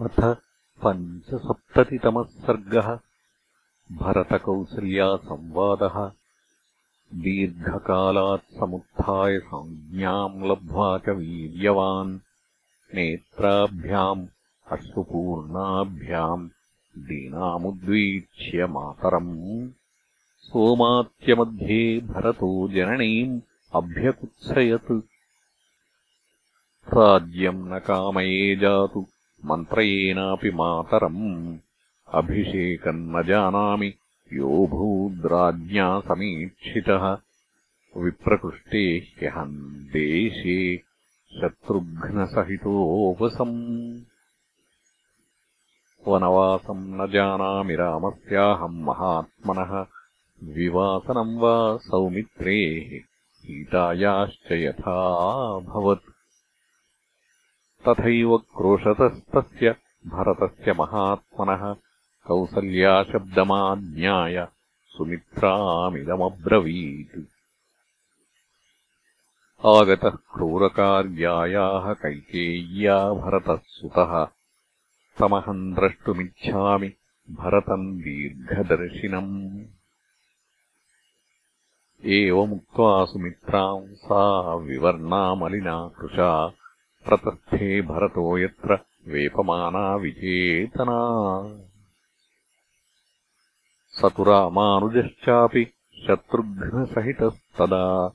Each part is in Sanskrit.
अथ पञ्चसप्ततितमः सर्गः भरतकौसल्यासंवादः। दीर्घकालात् समुत्थाय संज्ञाम् लब्ध्वा च वीर्यवान् नेत्राभ्याम् अश्रुपूर्णाभ्याम् दीनामुद्वीक्ष्य मातरम्। सोमात्यमध्ये भरतो जननीम् अभ्यकुत्सयत्। राज्यम् न कामये जातु मन्त्रयेनापि मातरम्। अभिषेकम् न जानामि। यो भूद्राज्ञा समीक्षितः। विप्रकृष्टे ह्यहम् देशे शत्रुघ्नसहितोपसम्। वनवासम् न जानामि रामस्याहम् महात्मनः। विवासनम् वा सौमित्रेः। सीतायाश्च यथाभवत् तथैव क्रोशतस्तस्य भरतस्य महात्मनः कौसल्याशब्दमाज्ञाय सुमित्रामिदमब्रवीत्। आगतः क्रूरकार्यायाः कैकेय्या भरतः सुतः। तमहम् द्रष्टुमिच्छामि भरतम् दीर्घदर्शिनम्। एवमुक्त्वा सुमित्राम् सा विवर्णामलिना कृशा प्रतस्थे भरतो यत्र वेपमाना विचेतना। स तु रामानुजश्चापि शत्रुघ्नसहितस्तदा।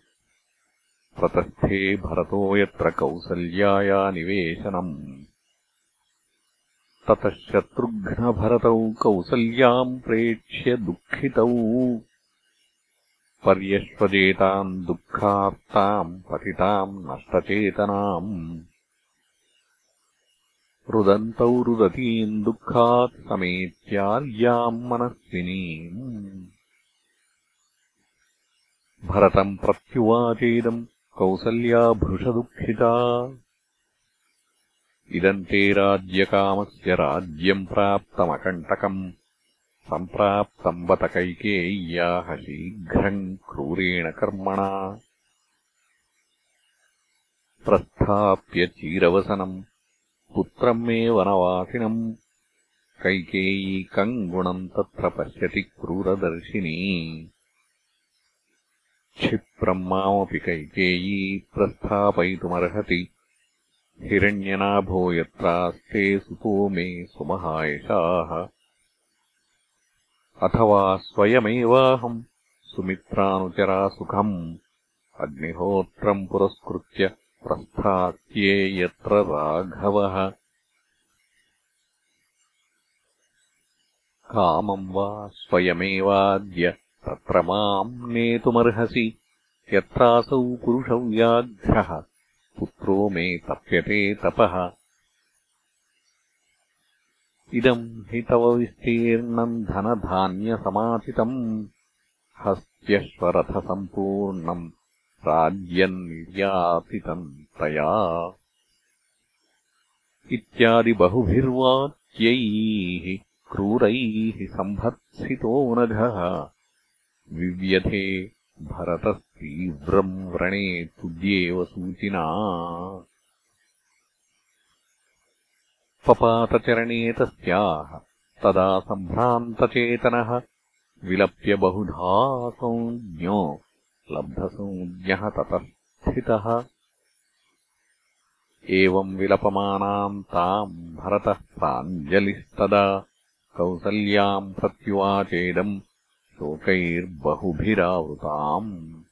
प्रतस्थे भरतो यत्र कौसल्याया निवेशनम्। ततः शत्रुघ्नभरतौ कौसल्याम् प्रेक्ष्य दुःखितौ। पर्यश्वजेताम् दुःखार्ताम् पतिताम् नष्टचेतनाम् रुदन्तौ रुदतीम् दुःखात् समेत्यार्याम् मनस्विनीम् भरतम् प्रत्युवाचेदम् कौसल्या भृशदुःखिता। इदम् ते राज्यकामस्य राज्यम् प्राप्तमकण्टकम्। सम्प्राप्तम् बत कैकेय्याः शीघ्रम् क्रूरेण कर्मणा। प्रस्थाप्य चीरवसनम् पुत्रम् मे वनवासिनम् कैकेयी कम् गुणम् तत्र पश्यति क्रूरदर्शिनी। क्षिप्रम् मामपि कैकेयी प्रस्थापयितुमर्हति। हिरण्यनाभो यत्रास्ते सुतो मे सुमहायशाः। अथवा स्वयमेवाहम्। सुमित्रानुचरा सुखम्। अग्निहोत्रम् पुरस्कृत्य प्रस्थात्ये यत्र राघवः। कामम् वा स्वयमेवाद्य तत्र माम् नेतुमर्हसि यत्रासौ पुरुषव्याघ्रः पुत्रो मे तप्यते तपः। इदम् हि तव विस्तीर्णम् धनधान्यसमाचितम् हस्त्यश्वरथसम्पूर्णम् राज्यम् निर्यातितम् तया। इत्यादिबहुभिर्वाक्यैः क्रूरैः सम्भत्सितो नघः। विव्यथे भरतस्तीव्रम् व्रणे तुद्येव सूचिना। पपातचरणे तस्याः तदा सम्भ्रान्तचेतनः विलप्य बहुधा संज्ञो लब्धसंज्ञः ततः स्थितः एवम् विलपमानाम् ताम् भरतः प्राञ्जलिस्तदा। कौसल्याम् प्रत्युवाचेदम् शोकैर्बहुभिरावृताम्।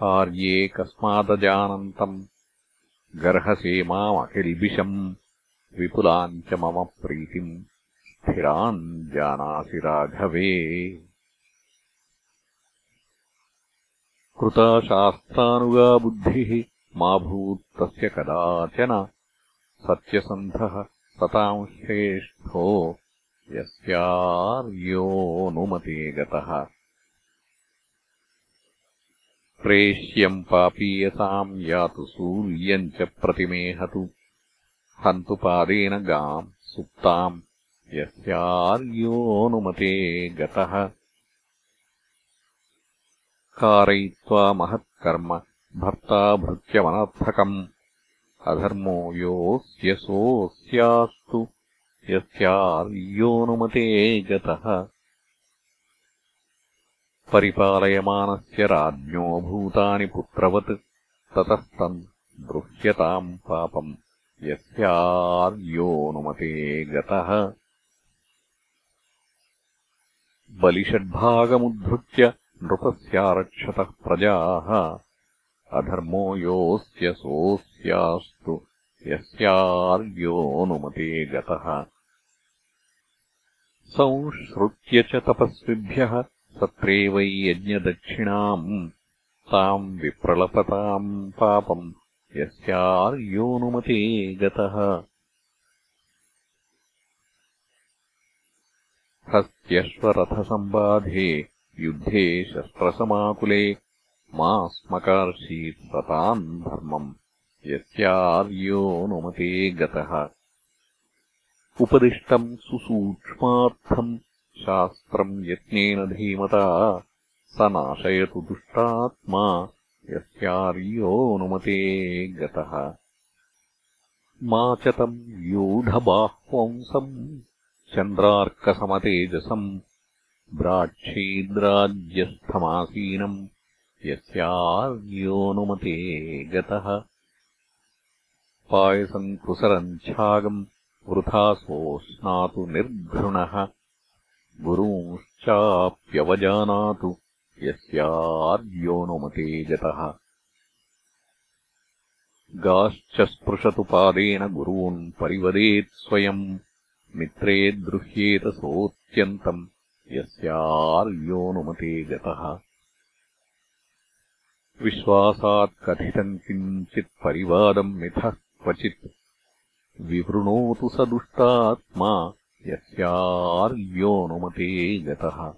कार्ये कस्मादजानन्तम् गर्हसे मामखिल्बिषम्। विपुलाम् च मम प्रीतिम् स्थिराम् जानासि राघवे कृता शास्त्रानुगा बुद्धिः मा भूत्तस्य कदाचन। सत्यसन्धः सताम् श्रेष्ठो यस्यार्योऽनुमते गतः प्रेष्यम् पापीयसाम् यातु सूर्यम् च प्रतिमेहतु। हन्तु पादेन गाम् सुप्ताम् यस्यार्योऽनुमते गतः कारयित्वा महत्कर्म। भर्ता भृत्यमनर्थकम्। अधर्मो योऽस्य सोऽस्यास्तु। यस्यार्योऽनुमते गतः परिपालयमानस्य राज्ञो भूतानि पुत्रवत्। ततस्तम् दृह्यताम् पापम्। यस्यार्योऽनुमते गतः बलिषड्भागमुद्धृत्य नृपस्यारक्षतः प्रजाः। अधर्मो योऽस्य सोऽस्यास्तु यस्यार्योऽनुमते गतः संश्रुत्य च तपस्विभ्यः सत्रे वै यज्ञदक्षिणाम्। ताम् विप्रलपताम् पापम् यस्यार्योऽनुमते गतः हस्त्यश्वरथसम्बाधे युद्धे शस्त्रसमाकुले मा स्मकार्षीत् सताम् धर्मम् यस्यार्योऽनुमते गतः। उपदिष्टम् सुसूक्ष्मार्थम् शास्त्रम् यत्नेन धीमता स नाशयतु दुष्टात्मा यस्यार्योऽनुमते गतः। मा च तम् व्यूढबाह्वंसम् चन्द्रार्कसमतेजसम् ब्राच्छीद्राज्यस्थमासीनम् यस्यार्योऽनुमते गतः। पायसम् कुसरम् छागम् वृथा सोऽस्नातु निर्घृणः। गुरूंश्चाप्यवजानातु यस्यार्योऽनुमते गतः। गाश्च स्पृशतु पादेन गुरून् परिवदेत् स्वयम्। मित्रे दृह्येत सोऽत्यन्तम् यस्यार्योऽनुमते गतः। विश्वासात् कथितम् किञ्चित् परिवादम् मिथः क्वचित्। विवृणोतु स दुष्टात्मा यस्यार्योऽनुमते गतः।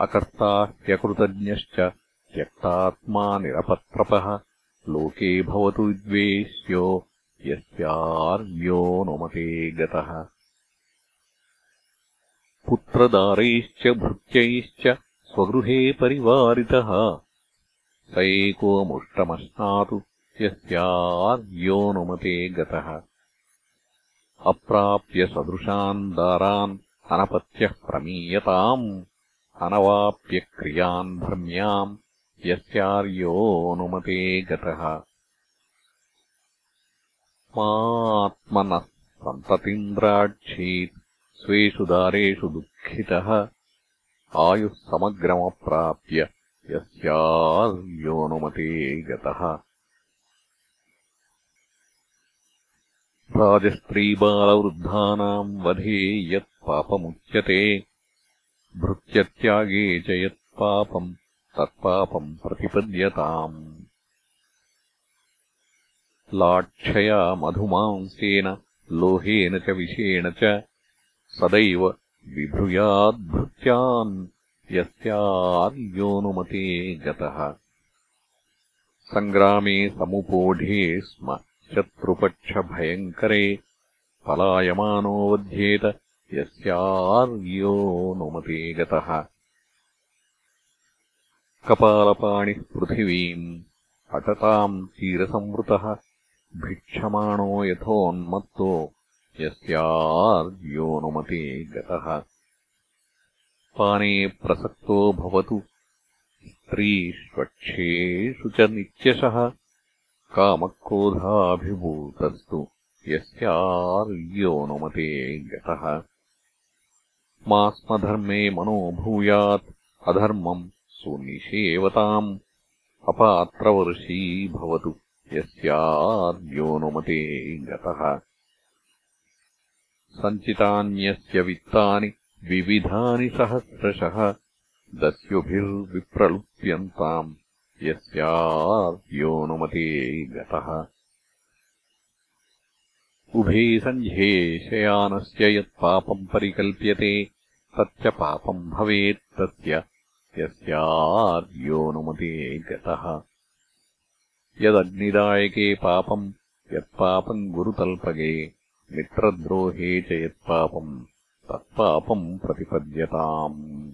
अकर्ता ह्यकृतज्ञश्च त्यक्तात्मा निरपत्रपः। लोके भवतु विद्वेष्यो यस्यार्योऽनुमते गतः पुत्रदारैश्च भृत्यैश्च स्वगृहे परिवारितः। स एकोमुष्टमश्नातु यस्यार्योऽनुमते गतः। अप्राप्य सदृशान् दारान् अनपत्यः प्रमीयताम् अनवाप्य क्रियान् धर्म्याम् यस्यार्योऽनुमते गतः। मात्मनः सन्ततीन्द्राक्षीत् स्वेषु दारेषु दुःखितः आयुः समग्रमप्राप्य यस्यार्योऽनुमते गतः। राजस्त्रीबालवृद्धानाम् वधे यत्पापमुच्यते भृत्यत्यागे च यत्पापम् तत्पापम् प्रतिपद्यताम्। लाक्षया मधुमांसेन लोहेन च विषेण च सदैव बिभ्रूयाद्भृत्यान् यस्यार्योऽनुमते गतः। सङ्ग्रामे समुपोढे स्म शत्रुपक्षभयङ्करे पलायमानो वध्येत यस्यार्योऽनुमते गतः। कपालपाणिः पृथिवीम् अटताम् तीरसंवृतः भिक्षमाणो यथोन्मत्तो यस्यार्योऽनुमते गतः। पाने प्रसक्तो भवतु। स्त्रीष्वक्षेषु च नित्यशः। कामक्रोधाभिभूतस्तु। यस्यार्योऽनुमते गतः। मास्मधर्मे मनो भूयात् अधर्मम् सुनिषेवताम्। अपात्रवर्षी भवतु। यस्यार्योऽनुमते गतः सञ्चितान्यस्य वित्तानि विविधानि सहस्रशः। दस्युभिर्विप्रलुप्यन्ताम्। यस्यार्योऽनुमते गतः। उभे सन्ध्ये शयानस्य यत्पापम् परिकल्प्यते। तच्च पापम् भवेत् तस्य। यस्यार्योऽनुमते गतः। यदग्निदायके पापम् यत्पापम् गुरुतल्पगे मित्रद्रोहे च यत्पापम् तत्पापम् प्रतिपद्यताम्।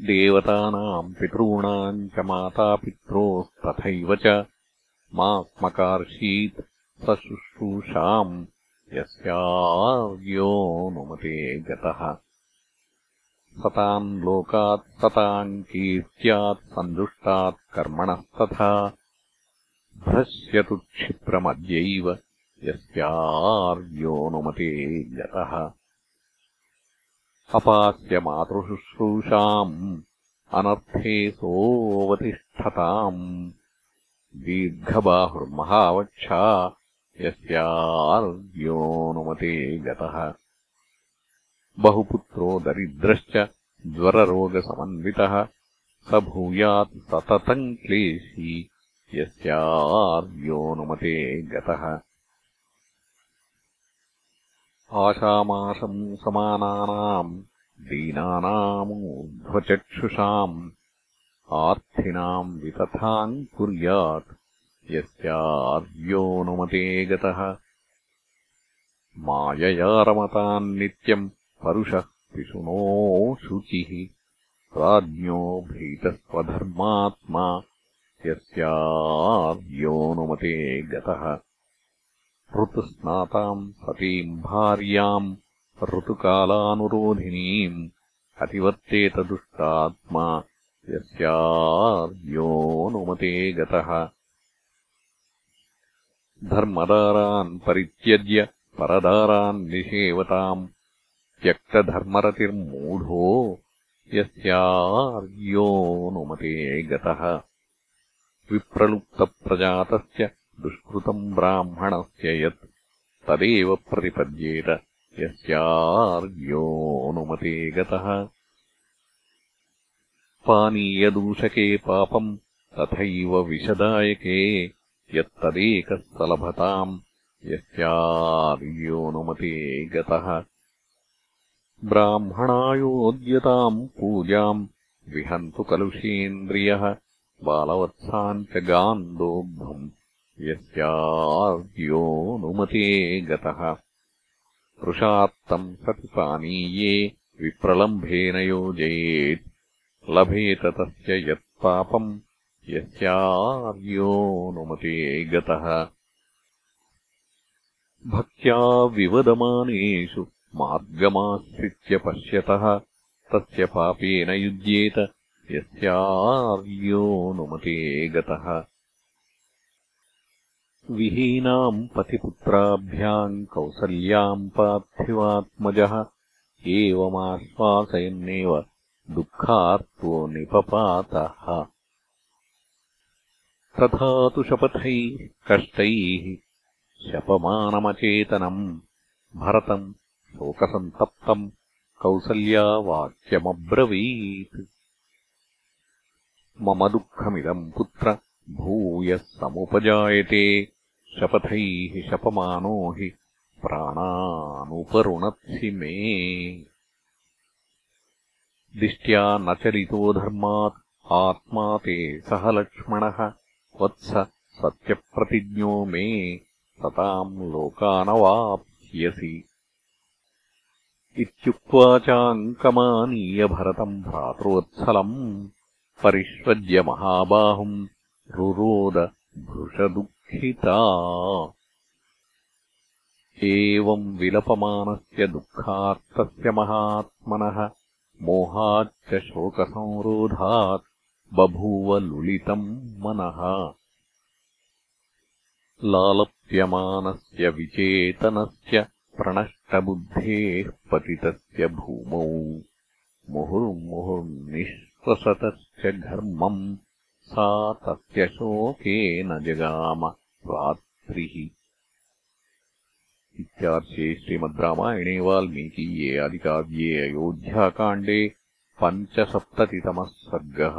देवतानाम् पितॄणाम् च मातापित्रोस्तथैव च मा स्मकार्षीत् स शुश्रूषाम् यस्यार्योऽनुमते गतः। सताम् लोकात् सताम् कीर्त्यात् सन्दुष्टात् कर्मणस्तथा भ्रश्यतु क्षिप्रमद्यैव यस्यार्योऽनुमते गतः अपास्य मातृशुश्रूषाम् अनर्थे सोऽवतिष्ठताम्। दीर्घबाहुर्महावक्षा यस्यार्योऽनुमते गतः बहुपुत्रो दरिद्रश्च ज्वररोगसमन्वितः। स भूयात् सततम् क्लेशी यस्यार्योऽनुमते गतः आशामाशम् समानानाम् दीनानामूर्ध्वचक्षुषाम् आर्थिनाम् वितथाम् कुर्यात् यस्यार्योऽनुमते गतः। मायया रमताम् नित्यम् परुषः पिशुनो शुचिः राज्ञो भीतस्वधर्मात्मा यस्यार्योऽनुमते गतः ऋतुस्नाताम् सतीम् भार्याम् ऋतुकालानुरोधिनीम् अतिवर्तेतदुष्टात्मा यस्यार्योऽनुमते गतः। धर्मदारान् परित्यज्य परदारान् निषेवताम् त्यक्तधर्मरतिर्मूढो यस्यार्योऽनुमते गतः। विप्रलुप्तप्रजातस्य दुष्कृतम् ब्राह्मणस्य यत् तदेव प्रतिपद्येत यस्यार्योऽनुमते गतः। पानीयदूषके पापम् तथैव विषदायके यत्तदेकः सलभताम् यस्यार्योऽनुमते गतः। ब्राह्मणायोद्यताम् पूजाम् विहन्तु कलुषेन्द्रियः बालवत्साम् च गान्दोग्धम् यस्यार्योऽनुमते गतः। वृषात्तम् सति पानीये विप्रलम्भेन योजयेत्। लभेत तस्य यत्पापम् यस्यार्योऽनुमते गतः। भक्त्या विवदमानेषु मार्गमाश्रित्य पश्यतः तस्य पापेन युज्येत। यस्यार्योऽनुमते गतः विहीनाम् पतिपुत्राभ्याम् कौसल्याम् पार्थिवात्मजः एवमाश्वासयन्नेव दुःखार्तो निपपातः। तथा तु शपथैः कष्टैः शपमानमचेतनम् भरतम् शोकसन्तप्तम् कौसल्या वाक्यमब्रवीत् मम दुःखमिदम् पुत्र भूयः समुपजायते शपथैः शपमानो हि प्राणानुपरुणत्सि मे। दिष्ट्या न चरितो धर्मात् आत्मा ते सह लक्ष्मणः वत्स सत्यप्रतिज्ञो मे सताम् लोकानवाप्स्यसि। इत्युक्त्वा चाङ्कमानीय भरतम् भ्रातृवत्सलम् परिष्वज्य महाबाहुम् रुरोद भृशदुःखिता एवम् विलपमानस्य दुःखार्तस्य महात्मनः मोहाच्च शोकसंरोधात् बभूव लुलितम् मनः। लालप्यमानस्य विचेतनस्य प्रणष्टबुद्धेः पतितस्य भूमौ मुहुर्मुहुर्निःश्वसतश्च घर्मम् सा तस्य शोकेन जगाम रात्रिः इत्यार्षे श्रीमद्रामायणे वाल्मीकीये आदिकाव्ये अयोध्याकाण्डे पञ्चसप्ततितमः सर्गः